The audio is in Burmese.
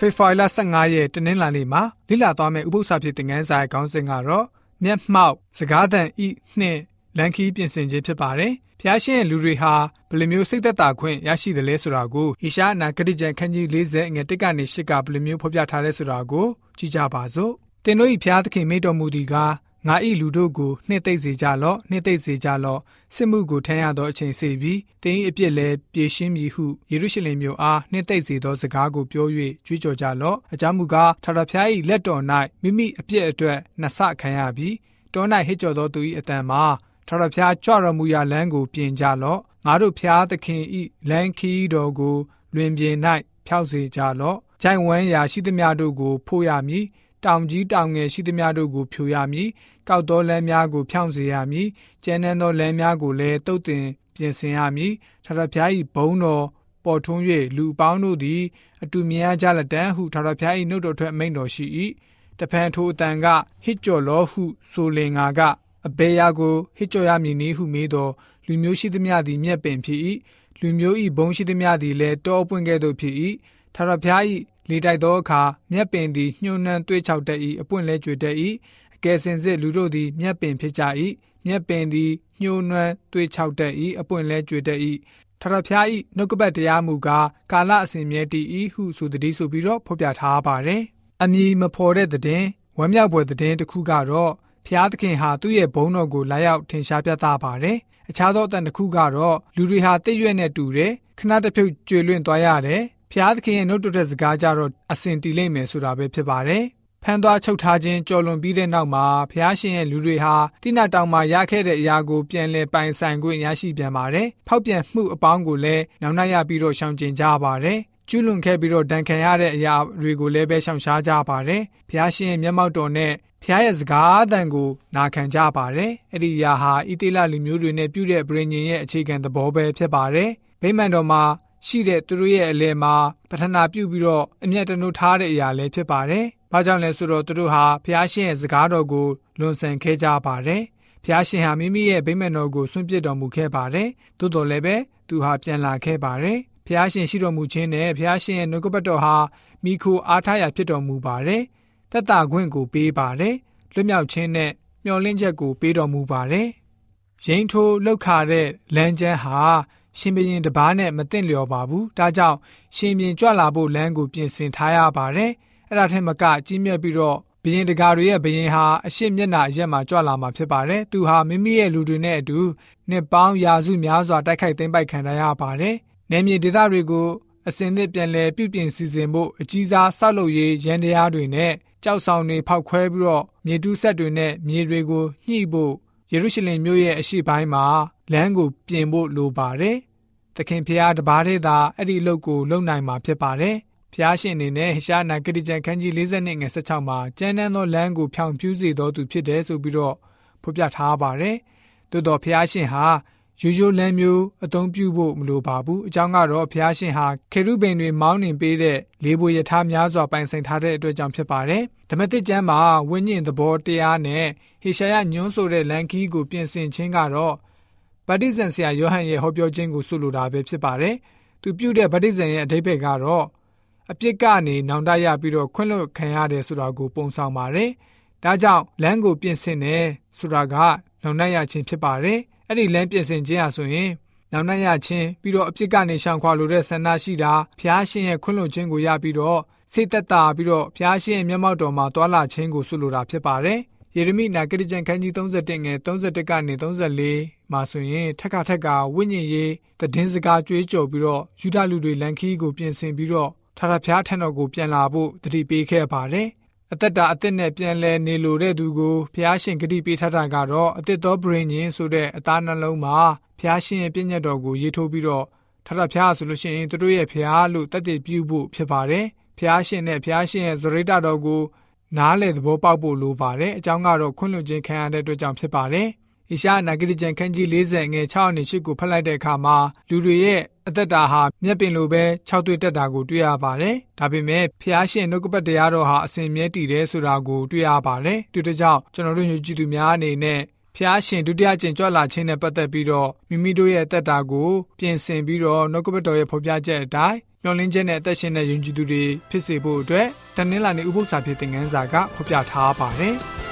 ဖေဖော်ဝါရီလ15ရက်တနင်္လာနေ့မှာလိလာသွားမယ့်ဥပုသ္စာဖြစ်တဲ့ငန်းဆိုင်ခေါင်းစဉ်ကတော့မျက်မှောက်စကားသံဤနှင့်လန်ခီပြင်ဆင်ခြင်းဖြစ်ပါတယ်။ဖျားရှင်လူတွေဟာဘယ်လိုမျိုးစိတ်သက်သာခွင့်ရရှိတယ်လဲဆိုတာကိုဟိရှာအနာဂတိကျမ်းခန်းကြီး40ငွေ1ကနေ8ကဘယ်လိုမျိုးဖော်ပြထားလဲဆိုတာကိုကြည့်ကြပါစို့။တင်တို့ဤဖျားသခင်မိတော်မူသည်ကား ငါဤလူတို့ကိုနှစ်သိမ့်စေကြလော့နှစ်သိမ့်စေကြလော့စစ်မှုကိုထမ်းရသောအချိန်စေပြီးတင်းဤအပြစ်လဲပြေရှင်းမည်ဟုယေရုရှလင်မြို့အားနှစ်သိမ့်စေသောစကားကိုပြော၍ကြွေးကြော်ကြလော့အကြောင်းမူကားထာဝရဘုရား၏လက်တော်၌မိမိအပြစ်အတွက်နှဆခံရပြီးတော၌ဟစ်ကြော်သောသူ၏အတန်မှာထာဝရဘုရားကြွတော်မူရာလမ်းကိုပြင်ကြလော့ငါတို့ဖျားသခင်ဤလမ်းခီးတော်ကိုလွင်ပြင်၌ဖြောက်စေကြလော့ဂျိုင်ဝမ်းရာရှိသမျှတို့ကိုဖို့ရမည် တောင်ကြီးတောင်ငယ်ရှိသမျှတို့ကိုဖြိုရမည်ကောက်သောလမ်းများကိုဖြောင့်စေရမည်ကျန်းနှသောလမ်းများကိုလည်းတုတ်တင်ပြင်ဆင်ရမည်ထာဝရဘုရား၏ဘုန်းတော်ပေါ်ထွန်း၍လူပေါင်းတို့သည်အတူမြင်ရကြလက်တန်းဟုထာဝရဘုရား၏နှုတ်တော်ထွက်မိန့်တော်ရှိ၏တဖန်ထိုအတန်ကဟစ်ကြော်လောဟုဆိုလင်ငါကအဘေယာကိုဟစ်ကြော်ရမည်နည်းဟုမေးတော်လူမျိုးရှိသမျှသည်မြက်ပင်ဖြစ်၏လူမျိုး၏ဘုံရှိသမျှသည်လည်းတောပွင့်ကဲ့သို့ဖြစ်၏ထာဝရဘုရား၏ လေတိုက်သောအခါမြက်ပင်သည်ညှိုးနှံသွေးချောက်တတ်၏အပွင့်လဲကျွေတတ်၏အကယ်စင်စစ်လူတို့သည်မြက်ပင်ဖြစ်ကြ၏မြက်ပင်သည်ညှိုးနှံသွေးချောက်တတ်၏အပွင့်လဲကျွေတတ်၏ထထဖျားဤနှုတ်ကပတ်တရားမူကားကာလအစဉ်မြဲတည်၏ဟုဆိုတည်းဆိုပြီးတော့ဖော်ပြထားပါတယ်။အမည်မဖော်တဲ့တဲ့ဝမ်းမြောက်ပွဲတဲ့တစ်ခုကတော့ဖျားသခင်ဟာသူ့ရဲ့ဘုန်းတော်ကိုလာရောက်ထင်ရှားပြသပါတယ်။အခြားသောအတန်တစ်ခုကတော့လူတွေဟာတည့်ရွက်နဲ့တူတယ်ခဏတစ်ဖြုတ်ကျွေလွင့်သွားရတယ် ဖျားသခင်ရဲ့နှုတ်တဲ့စကားကြတော့အစင်တီလိမ့်မယ်ဆိုတာပဲဖြစ်ပါတယ်။ဖန်သွားချုပ်ထားခြင်းကြော်လွန်ပြီးတဲ့နောက်မှာဖျားရှင်ရဲ့လူတွေဟာတိနာတောင်မှာရခဲ့တဲ့အရာကိုပြန်လည်ပိုင်ဆိုင်ခွင့်ရရှိပြန်ပါတယ်။ဖောက်ပြန်မှုအပေါင်းကိုလည်းနောက်နှရပြီးတော့ရှောင်ကျဉ်ကြပါတယ်။ကျူးလွန်ခဲ့ပြီးတော့ဒဏ်ခံရတဲ့အရာတွေကိုလည်းပဲရှောင်ရှားကြပါတယ်။ဖျားရှင်ရဲ့မျက်မှောက်တော်နဲ့ဖျားရဲ့စကားအသံကိုနာခံကြပါတယ်။အဲ့ဒီအရာဟာဣတိလလူမျိုးတွေနဲ့ပြုတဲ့ဗြိဉ္ဉ်ရဲ့အခြေခံသဘောပဲဖြစ်ပါတယ်။ဗိမာန်တော်မှာ ရှိတဲ့သူတို့ရဲ့အလဲမှာပထနာပြုပြီးတော့အမျက်တနှုတ်ထားတဲ့အရာလည်းဖြစ်ပါတယ်။ဘာကြောင့်လဲဆိုတော့သူတို့ဟာဖျားရှင်ရဲ့စကားတော်ကိုလွန်ဆန်ခဲ့ကြပါတယ်။ဖျားရှင်ဟာမိမိရဲ့ဗိမာန်တော်ကိုဆွန့်ပစ်တော်မူခဲ့ပါတယ်။သို့တော်လည်းပဲသူဟာပြန်လာခဲ့ပါတယ်။ဖျားရှင်ရှိတော်မူခြင်းနဲ့ဖျားရှင်ရဲ့နှုတ်ကပတ်တော်ဟာမိခိုအားထားရာဖြစ်တော်မူပါတယ်။သက်တာခွင့်ကိုပေးပါတယ်။လွတ်မြောက်ခြင်းနဲ့မျှော်လင့်ချက်ကိုပေးတော်မူပါတယ်။ရင်ထိုးလောက်ခါတဲ့လမ်းကျန်းဟာ ရှင်ဘရင်တပားနဲ့မသင့်လျော်ပါဘူး။ဒါကြောင့်ရှင်ဘရင်ကြွလာဖို့လမ်းကိုပြင်ဆင်ထားရပါတယ်။အဲ့ဒါထက်မကကြီးမြတ်ပြီးတော့ဘရင်တကာတွေရဲ့ဘရင်ဟာအရှိမျက်နှာအရက်မှာကြွလာမှာဖြစ်ပါတယ်။သူဟာမိမိရဲ့လူတွေနဲ့အတူနှစ်ပေါင်းရာစုများစွာတိုက်ခိုက်သိမ်းပိုက်ခံရပါတယ်။နယ်မြေဒေသတွေကိုအစင်သစ်ပြန်လည်ပြုပြင်စီစဉ်ဖို့အကြီးစားဆောက်လုပ်ရေးရန်တရားတွေနဲ့ကြောက်ဆောင်တွေဖောက်ခွဲပြီးတော့မြေတူးဆက်တွေနဲ့မြေတွေကိုညှိဖို့ယေရုရှလင်မြို့ရဲ့အရှိပိုင်းမှာလမ်းကိုပြင်ဖို့လိုပါတယ်။ သခင်ဖျားတပါးတည်းသာအဲ့ဒီအလုပ်ကိုလုပ်နိုင်မှာဖြစ်ပါတယ်။ဖျားရှင်အနေနဲ့ရှားနာဂတိကျန်ခန်းကြီး40နဲ့ငယ်16မှာကျမ်းမ်းသောလမ်းကိုဖြောင်ပြူးစေတော်သူဖြစ်တယ်ဆိုပြီးတော့ဖော်ပြထားပါတယ်။သို့တော်ဖျားရှင်ဟာရိုးရိုးလမ်းမျိုးအသုံးပြုဖို့မလိုပါဘူးအကြောင်းကတော့ဘုရားရှင်ဟာခေရုဗိမ်တွေမောင်းနှင်ပေးတဲ့လေးဘိုရထားများစွာပိုင်ဆိုင်ထားတဲ့အတွက်ကြောင့်ဖြစ်ပါတယ်ဓမ္မသစ်ကျမ်းမှာဝိညာဉ်သဘောတရားနဲ့ဟေရှာယညွှန်းဆိုတဲ့လမ်းခီးကိုပြင်ဆင်ခြင်းကတော့ ဗတ္တိဇံဆရာယောဟန်ရဲ့ဟောပြောခြင်းကိုဆိုလိုတာပဲဖြစ်ပါတယ်သူပြုတဲ့ဗတ္တိဇံရဲ့အဓိပ္ပာယ်ကတော့အပြစ်ကနေနောင်တရပြီးတော့ခွင့်လွှတ်ခံရတယ်ဆိုတာကိုပုံဆောင်ပါတယ်ဒါကြောင့်လမ်းကိုပြင်ဆင်တယ်ဆိုတာကနောင်တရခြင်းဖြစ်ပါတယ်အဲ့ဒီလမ်းပြင်ဆင်ခြင်းဟာဆိုရင်နောင်နှံ့ရခြင်းပြီးတော့အပြစ်ကနေရှောင်ခွာလိုတဲ့ဆန္ဒရှိတာဖျားရှင်ရဲ့ခွင့်လွှတ်ခြင်းကိုရပြီးတော့စိတ်သက်သာပြီးတော့ဖျားရှင်ရဲ့မျက်မှောက်တော်မှာတွာလာခြင်းကိုဆုလိုတာဖြစ်ပါတယ် ယေရမိနာဂရိကျန်ခန်းကြီး31ငယ်31ကနေ34မှာဆိုရင်ထက်ခါထက်ကဝိညာဉ်ရေးတည်င်းစကားကြွေးကြော်ပြီးတော့ယူဒလူတွေလန်ခီကိုပြင်ဆင်ပြီးတော့ထာထဖျားထံတော်ကိုပြန်လာဖို့တတိပေးခဲ့ပါတယ်အသက်တာအသက်နဲ့ပြန်လဲနေလိုတဲ့သူကိုဖျားရှင်ဂတိပေးထားတာကတော့အသက်တော်ဗြိဉ္ဉ်ဆိုတဲ့အသားနှလုံးမှာဖျားရှင်ရဲ့ပြည့်ညတ်တော်ကိုရေးထိုးပြီးတော့ထထဖျားဆိုလို့ရှိရင်သူတို့ရဲ့ဖျားလို့တတ်တည်ပြုဖို့ဖြစ်ပါတယ်ဖျားရှင်နဲ့ဖျားရှင်ရဲ့ဇရိတတော်ကို နားလေသဘောပေါက်ဖို့လိုပါတယ်အကြောင်းကတော့ခွင့်လွှတ်ခြင်းခံရတဲ့အတွက်ကြောင့်ဖြစ်ပါတယ်။ဣရှာနာဂရိကျန်ခန်းကြီး40ငယ်6နဲ့8ကိုဖတ်လိုက်တဲ့အခါမှာလူတွေရဲ့အသက်တာဟာမျက်ပင်လိုပဲ၆တွေ့တက်တာကိုတွေ့ရပါတယ်။ဒါပေမဲ့ဖျားရှင်နှုတ်ကပတ်တရားတော်ဟာအစဉ်မြဲတည်တယ်ဆိုတာကိုတွေ့ရပါတယ်။ဒီတကြောင်ကျွန်တော်တို့ညကြည်သူများအနေနဲ့ဖျားရှင်ဒုတိယကျင့်ကြွလာခြင်းနဲ့ပတ်သက်ပြီးတော့မိမိတို့ရဲ့အသက်တာကိုပြင်ဆင်ပြီးတော့နှုတ်ကပတ်တော်ရဲ့ဖော်ပြချက်အတိုင်း မျှော်လင့်ချက်နဲ့အသက်ရှင်တဲ့ယဉ်ကျေးသူတွေဖြစ်စေဖို့အတွက်တနင်္လာနေ့ဥပုသ္စာဖြစ်တဲ့ငန်းစာကဖော်ပြထားပါတယ်။